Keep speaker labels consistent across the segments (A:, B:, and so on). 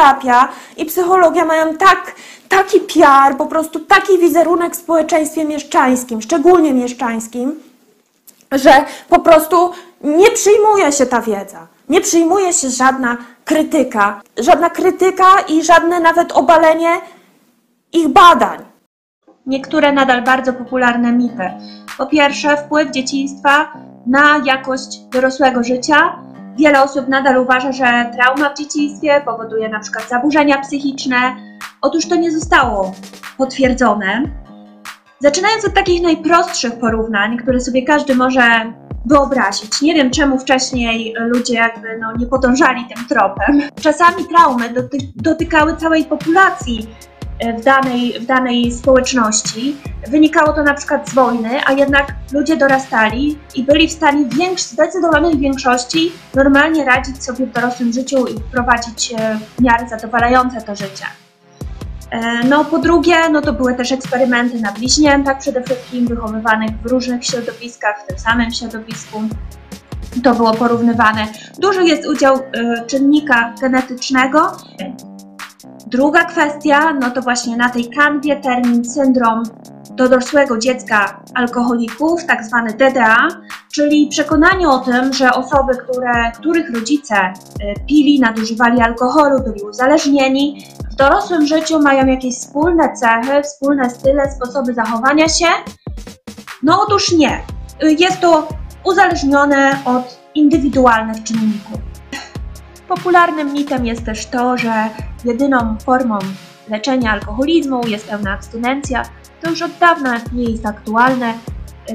A: terapia i psychologia mają tak, taki PR, po prostu taki wizerunek w społeczeństwie mieszczańskim, szczególnie mieszczańskim, że po prostu nie przyjmuje się ta wiedza. Nie przyjmuje się żadna krytyka, żadna krytyka i żadne nawet obalenie ich badań.
B: Niektóre nadal bardzo popularne mity. Po pierwsze, wpływ dzieciństwa na jakość dorosłego życia. Wiele osób nadal uważa, że trauma w dzieciństwie powoduje na przykład zaburzenia psychiczne. Otóż to nie zostało potwierdzone. Zaczynając od takich najprostszych porównań, które sobie każdy może wyobrazić. Nie wiem, czemu wcześniej ludzie jakby no, nie podążali tym tropem. Czasami traumy doty dotykały całej populacji w danej, w danej społeczności. Wynikało to na przykład z wojny, a jednak ludzie dorastali i byli w stanie w zdecydowanej większości normalnie radzić sobie w dorosłym życiu i prowadzić e, w miarę zadowalające to życie. E, no po drugie, no to były też eksperymenty na bliźniętach przede wszystkim, wychowywanych w różnych środowiskach, w tym samym środowisku. To było porównywane. Duży jest udział y, czynnika genetycznego. Druga kwestia, no to właśnie na tej kanwie termin syndrom do dorosłego dziecka alkoholików, tak zwany DDA, czyli przekonanie o tym, że osoby, które, których rodzice y, pili, nadużywali alkoholu, byli uzależnieni, w dorosłym życiu mają jakieś wspólne cechy, wspólne style, sposoby zachowania się. No otóż nie. Y, jest to uzależnione od indywidualnych czynników. Popularnym mitem jest też to, że jedyną formą leczenia alkoholizmu jest pełna abstynencja, to już od dawna nie jest aktualne.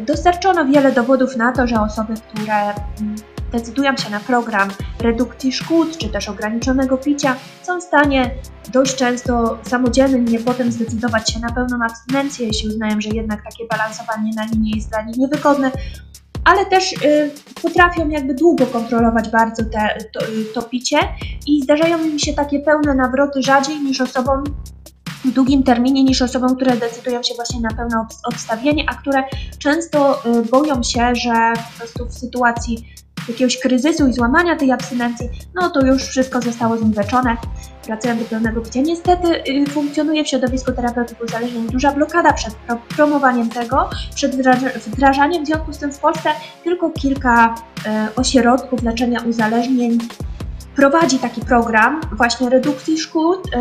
B: Dostarczono wiele dowodów na to, że osoby, które mm, decydują się na program redukcji szkód czy też ograniczonego picia, są w stanie dość często samodzielnie potem zdecydować się na pełną abstynencję, jeśli uznają, że jednak takie balansowanie na linii jest dla nich niewygodne, ale też y, potrafią jakby długo kontrolować bardzo te, to, to picie i zdarzają im się takie pełne nawroty rzadziej niż osobom, w długim terminie niż osobom, które decydują się właśnie na pełne odstawienie, a które często y, boją się, że po prostu w sytuacji jakiegoś kryzysu i złamania tej abstynencji, no to już wszystko zostało zniweczone, wracają do pełnego picia. Niestety y, funkcjonuje w środowisku terapeutyków uzależnień duża blokada przed promowaniem tego, przed wdrażaniem, w związku z tym w Polsce tylko kilka y, ośrodków leczenia uzależnień prowadzi taki program właśnie redukcji szkód y,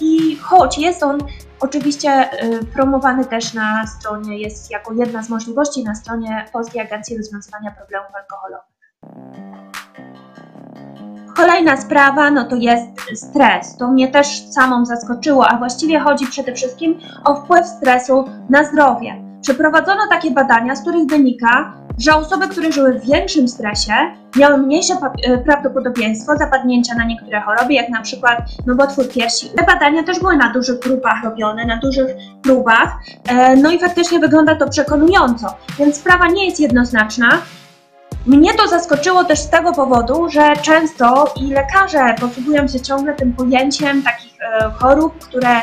B: i choć jest on oczywiście promowany też na stronie, jest jako jedna z możliwości na stronie Polskiej Agencji Rozwiązywania Problemów Alkoholowych. Kolejna sprawa, no to jest stres. To mnie też samą zaskoczyło, a właściwie chodzi przede wszystkim o wpływ stresu na zdrowie. Przeprowadzono takie badania, z których wynika, że osoby, które żyły w większym stresie, miały mniejsze e, prawdopodobieństwo zapadnięcia na niektóre choroby, jak na przykład nowotwór piersi. Te badania też były na dużych grupach robione, na dużych próbach, e, no i faktycznie wygląda to przekonująco, więc sprawa nie jest jednoznaczna. Mnie to zaskoczyło też z tego powodu, że często i lekarze posługują się ciągle tym pojęciem takich e, chorób, które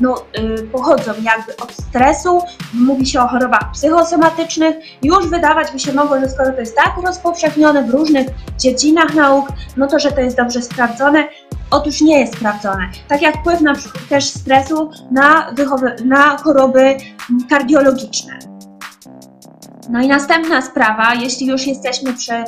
B: no, y, pochodzą jakby od stresu, mówi się o chorobach psychosomatycznych. Już wydawać by się mogło, że skoro to jest tak rozpowszechnione w różnych dziedzinach nauk, no to, że to jest dobrze sprawdzone. Otóż nie jest sprawdzone. Tak jak wpływ na przykład też stresu na, na choroby kardiologiczne. No i następna sprawa, jeśli już jesteśmy przy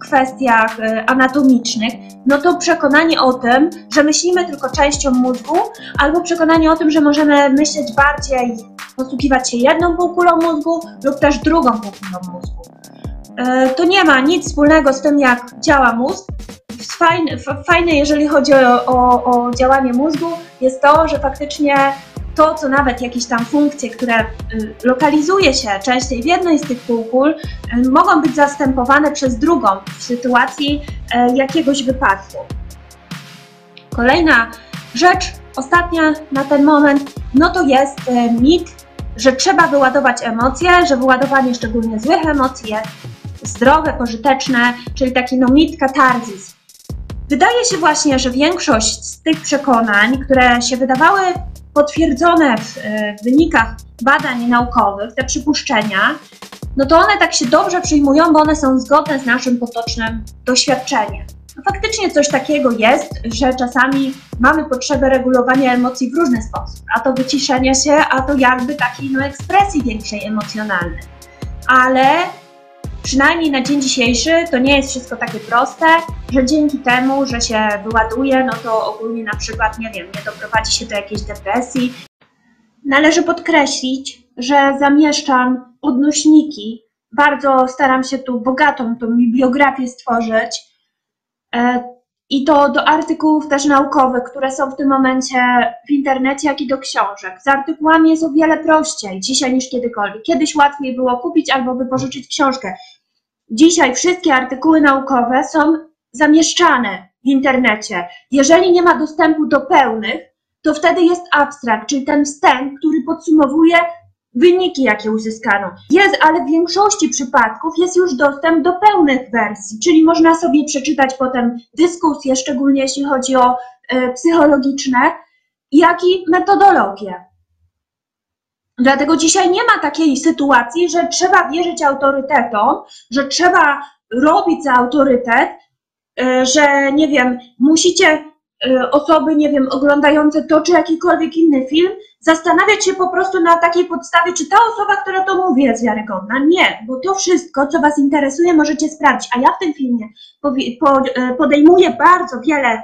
B: kwestiach y, anatomicznych, no to przekonanie o tym, że myślimy tylko częścią mózgu, albo przekonanie o tym, że możemy myśleć bardziej, posługiwać się jedną półkulą mózgu lub też drugą półkulą mózgu. Y, to nie ma nic wspólnego z tym, jak działa mózg. Fajne jeżeli chodzi o, o, o działanie mózgu, jest to, że faktycznie to, co nawet jakieś tam funkcje, które y, lokalizuje się częściej w jednej z tych półkul, y, mogą być zastępowane przez drugą w sytuacji y, jakiegoś wypadku. Kolejna rzecz, ostatnia na ten moment, no to jest mit, że trzeba wyładować emocje, że wyładowanie szczególnie złych emocji jest zdrowe, pożyteczne, czyli taki no mit katarzis. Wydaje się właśnie, że większość z tych przekonań, które się wydawały potwierdzone w e, wynikach badań naukowych, te przypuszczenia, no to one tak się dobrze przyjmują, bo one są zgodne z naszym potocznym doświadczeniem. No faktycznie coś takiego jest, że czasami mamy potrzebę regulowania emocji w różny sposób. A to wyciszenia się, a to jakby takiej no, ekspresji większej emocjonalnej. Ale przynajmniej na dzień dzisiejszy to nie jest wszystko takie proste, że dzięki temu, że się wyładuje, no to ogólnie na przykład, nie wiem, nie doprowadzi się do jakiejś depresji. Należy podkreślić, że zamieszczam odnośniki. Bardzo staram się tu bogatą tą bibliografię stworzyć. I to do artykułów też naukowych, które są w tym momencie w internecie, jak i do książek. Z artykułami jest o wiele prościej dzisiaj niż kiedykolwiek. Kiedyś łatwiej było kupić albo wypożyczyć książkę. Dzisiaj wszystkie artykuły naukowe są zamieszczane w internecie. Jeżeli nie ma dostępu do pełnych, to wtedy jest abstrakt, czyli ten wstęp, który podsumowuje wyniki, jakie uzyskano. Jest, ale w większości przypadków jest już dostęp do pełnych wersji, czyli można sobie przeczytać potem dyskusje, szczególnie jeśli chodzi o e, psychologiczne, jak i metodologię. Dlatego dzisiaj nie ma takiej sytuacji, że trzeba wierzyć autorytetom, że trzeba robić za autorytet, e, że nie wiem, musicie osoby, nie wiem, oglądające to czy jakikolwiek inny film, zastanawiać się po prostu na takiej podstawie, czy ta osoba, która to mówi, jest wiarygodna. Nie, bo to wszystko, co Was interesuje, możecie sprawdzić. A ja w tym filmie e, podejmuję bardzo wiele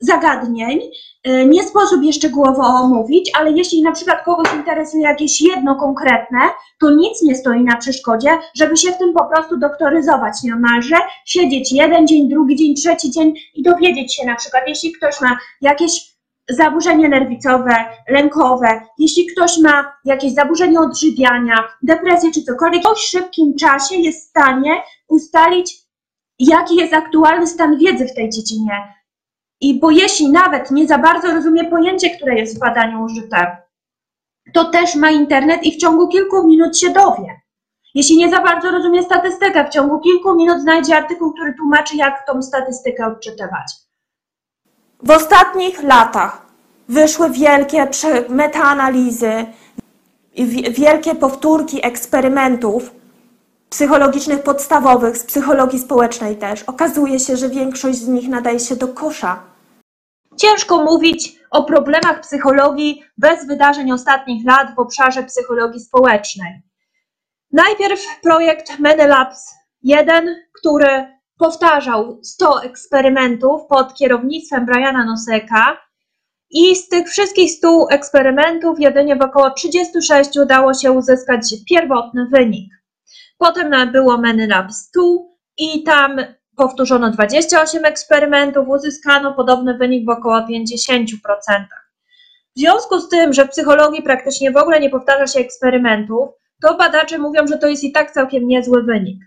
B: zagadnień. E, nie sposób je szczegółowo omówić, ale jeśli na przykład kogoś interesuje jakieś jedno konkretne, to nic nie stoi na przeszkodzie, żeby się w tym po prostu doktoryzować niemalże, siedzieć jeden dzień, drugi dzień, trzeci dzień i dowiedzieć się na przykład, jeśli ktoś ma jakieś zaburzenie nerwicowe, lękowe, jeśli ktoś ma jakieś zaburzenie odżywiania, depresję czy cokolwiek, w szybkim czasie jest w stanie ustalić, jaki jest aktualny stan wiedzy w tej dziedzinie. I bo jeśli nawet nie za bardzo rozumie pojęcie, które jest w badaniu użyte, to też ma internet i w ciągu kilku minut się dowie. Jeśli nie za bardzo rozumie statystykę, w ciągu kilku minut znajdzie artykuł, który tłumaczy, jak tą statystykę odczytywać.
A: W ostatnich latach wyszły wielkie metaanalizy, wielkie powtórki eksperymentów psychologicznych podstawowych, z psychologii społecznej też. Okazuje się, że większość z nich nadaje się do kosza.
B: Ciężko mówić o problemach psychologii bez wydarzeń ostatnich lat w obszarze psychologii społecznej. Najpierw projekt Menelabs 1, który powtarzał 100 eksperymentów pod kierownictwem Briana Noseka i z tych wszystkich 100 eksperymentów jedynie w około 36 udało się uzyskać pierwotny wynik. Potem było Menelab 100 i tam powtórzono 28 eksperymentów, uzyskano podobny wynik w około 50%. W związku z tym, że w psychologii praktycznie w ogóle nie powtarza się eksperymentów, to badacze mówią, że to jest i tak całkiem niezły wynik.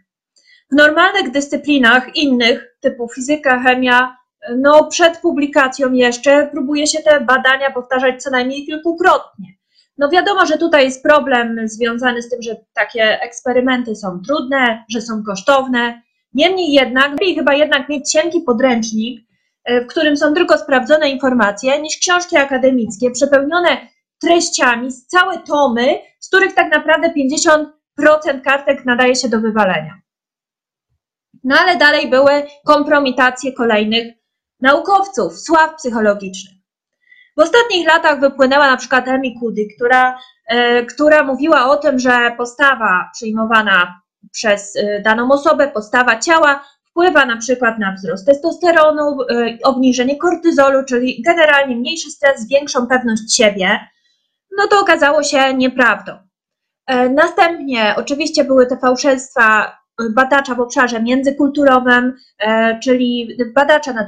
B: W normalnych dyscyplinach innych, typu fizyka, chemia, no przed publikacją jeszcze próbuje się te badania powtarzać co najmniej kilkukrotnie. No wiadomo, że tutaj jest problem związany z tym, że takie eksperymenty są trudne, że są kosztowne. Niemniej jednak, lepiej chyba jednak mieć cienki podręcznik, e, w którym są tylko sprawdzone informacje, niż książki akademickie przepełnione treściami, z całe tomy, z których tak naprawdę 50% kartek nadaje się do wywalenia. No ale dalej były kompromitacje kolejnych naukowców, sław psychologicznych. W ostatnich latach wypłynęła na przykład Emi Kudy, która, e, która mówiła o tym, że postawa przyjmowana przez e, daną osobę, postawa ciała wpływa na przykład na wzrost testosteronu, e, obniżenie kortyzolu, czyli generalnie mniejszy stres, większą pewność siebie. No to okazało się nieprawdą. Następnie oczywiście były te fałszerstwa badacza w obszarze międzykulturowym, e, czyli badacza nad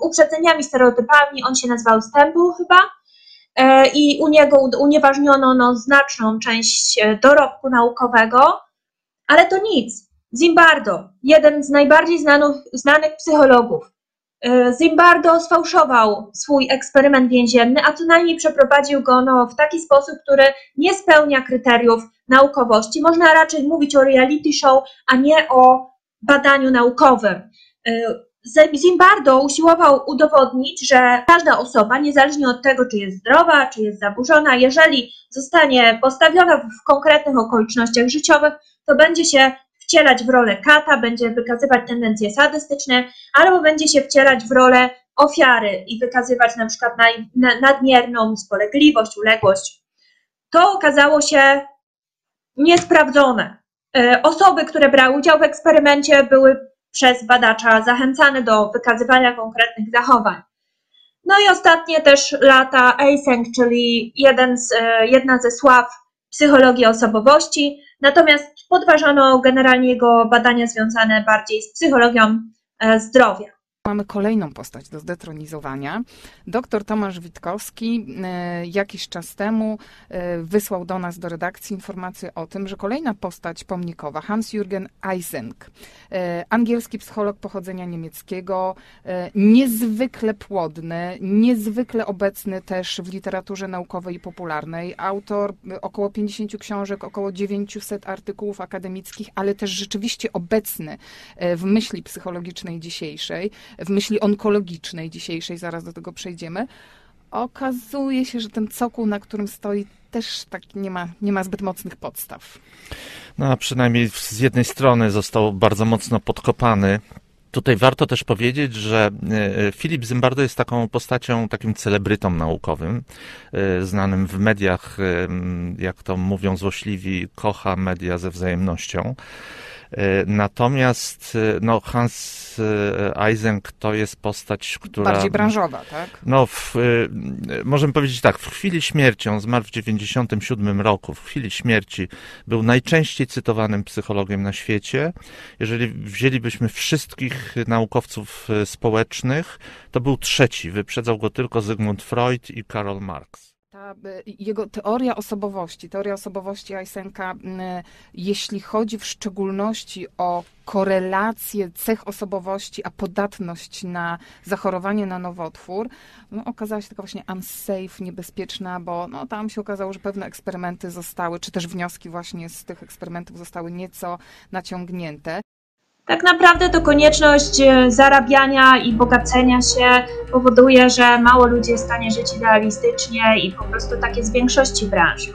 B: uprzedzeniami, stereotypami, on się nazywał Stemple chyba, e, i u niego unieważniono no, znaczną część e, dorobku naukowego, ale to nic. Zimbardo, jeden z najbardziej znanych, znanych psychologów, Zimbardo sfałszował swój eksperyment więzienny, a co najmniej przeprowadził go no, w taki sposób, który nie spełnia kryteriów naukowości. Można raczej mówić o reality show, a nie o badaniu naukowym. Zimbardo usiłował udowodnić, że każda osoba, niezależnie od tego, czy jest zdrowa, czy jest zaburzona, jeżeli zostanie postawiona w konkretnych okolicznościach życiowych, to będzie się wcielać w rolę kata, będzie wykazywać tendencje sadystyczne, albo będzie się wcielać w rolę ofiary i wykazywać na przykład nadmierną spolegliwość, uległość. To okazało się niesprawdzone. E, Osoby, które brały udział w eksperymencie, były przez badacza zachęcane do wykazywania konkretnych zachowań. No i ostatnie też lata Eysenck, czyli jeden z, e, jedna ze sław psychologii osobowości, natomiast podważano generalnie jego badania związane bardziej z psychologią e, zdrowia.
C: Mamy kolejną postać do zdetronizowania. Doktor Tomasz Witkowski e, jakiś czas temu e, wysłał do nas, do redakcji, informację o tym, że kolejna postać pomnikowa, Hans-Jürgen Eysenck, e, angielski psycholog pochodzenia niemieckiego, e, niezwykle płodny, niezwykle obecny też w literaturze naukowej i popularnej, autor około 50 książek, około 900 artykułów akademickich, ale też rzeczywiście obecny w myśli psychologicznej dzisiejszej, w myśli onkologicznej dzisiejszej, zaraz do tego przejdziemy, okazuje się, że ten cokół, na którym stoi, też tak nie ma, nie ma zbyt mocnych podstaw.
D: No, a przynajmniej z jednej strony został bardzo mocno podkopany. Tutaj warto też powiedzieć, że e, Filip Zimbardo jest taką postacią, takim celebrytą naukowym, e, znanym w mediach, e, jak to mówią złośliwi, kocha media ze wzajemnością. Natomiast e, no, Hans e, Eysenck to jest postać, która.
C: Bardziej branżowa, tak?
D: No, w, y, możemy powiedzieć tak, w chwili śmierci, on zmarł w 97 roku, w chwili śmierci był najczęściej cytowanym psychologiem na świecie. Jeżeli wzięlibyśmy wszystkich naukowców y, społecznych, to był trzeci, wyprzedzał go tylko Zygmunt Freud i Karol Marx.
C: Jego teoria osobowości, teoria osobowości Eysencka, y, jeśli chodzi w szczególności o korelację cech osobowości, a podatność na zachorowanie na nowotwór, no, okazała się taka właśnie unsafe, niebezpieczna, bo no, tam się okazało, że pewne eksperymenty zostały, czy też wnioski właśnie z tych eksperymentów zostały nieco naciągnięte.
B: Tak naprawdę to konieczność e, zarabiania i bogacenia się powoduje, że mało ludzi jest w stanie żyć idealistycznie i po prostu tak jest w większości branż.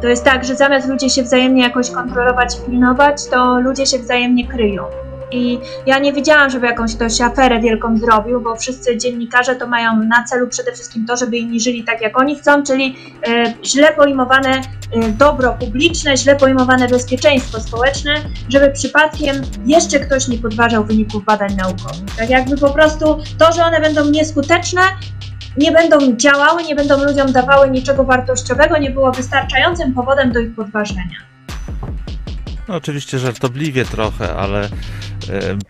B: To jest tak, że zamiast ludzie się wzajemnie jakoś kontrolować pilnować, to ludzie się wzajemnie kryją. I ja nie widziałam, żeby jakąś ktoś aferę wielką zrobił, bo wszyscy dziennikarze to mają na celu przede wszystkim to, żeby inni żyli tak, jak oni chcą, czyli e, źle pojmowane e, dobro publiczne, źle pojmowane bezpieczeństwo społeczne, żeby przypadkiem jeszcze ktoś nie podważał wyników badań naukowych. Tak jakby po prostu to, że one będą nieskuteczne, nie będą działały, nie będą ludziom dawały niczego wartościowego, nie było wystarczającym powodem do ich podważenia.
D: No, oczywiście żartobliwie trochę, ale e,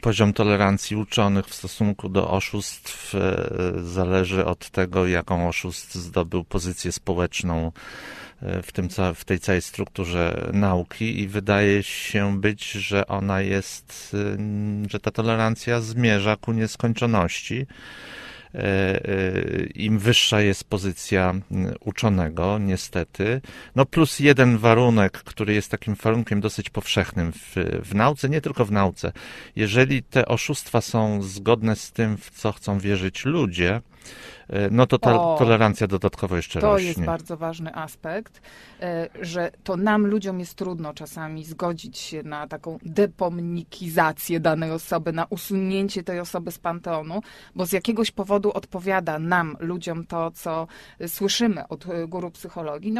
D: poziom tolerancji uczonych w stosunku do oszustw e, zależy od tego, jaką oszust zdobył pozycję społeczną e, w, tym, w tej całej strukturze nauki i wydaje się być, że ona jest, że ta tolerancja zmierza ku nieskończoności. E, e, Im wyższa jest pozycja m, uczonego, niestety. No plus jeden warunek, który jest takim warunkiem dosyć powszechnym w, w nauce, nie tylko w nauce. Jeżeli te oszustwa są zgodne z tym, w co chcą wierzyć ludzie, no to ta
C: O,
D: tolerancja dodatkowo jeszcze
C: To
D: rośnie.
C: jest bardzo ważny aspekt, e, że to nam, ludziom, jest trudno czasami zgodzić się na taką depomnikizację danej osoby, na usunięcie tej osoby z panteonu, bo z jakiegoś powodu odpowiada nam, ludziom, to, co słyszymy od e, guru psychologii. No,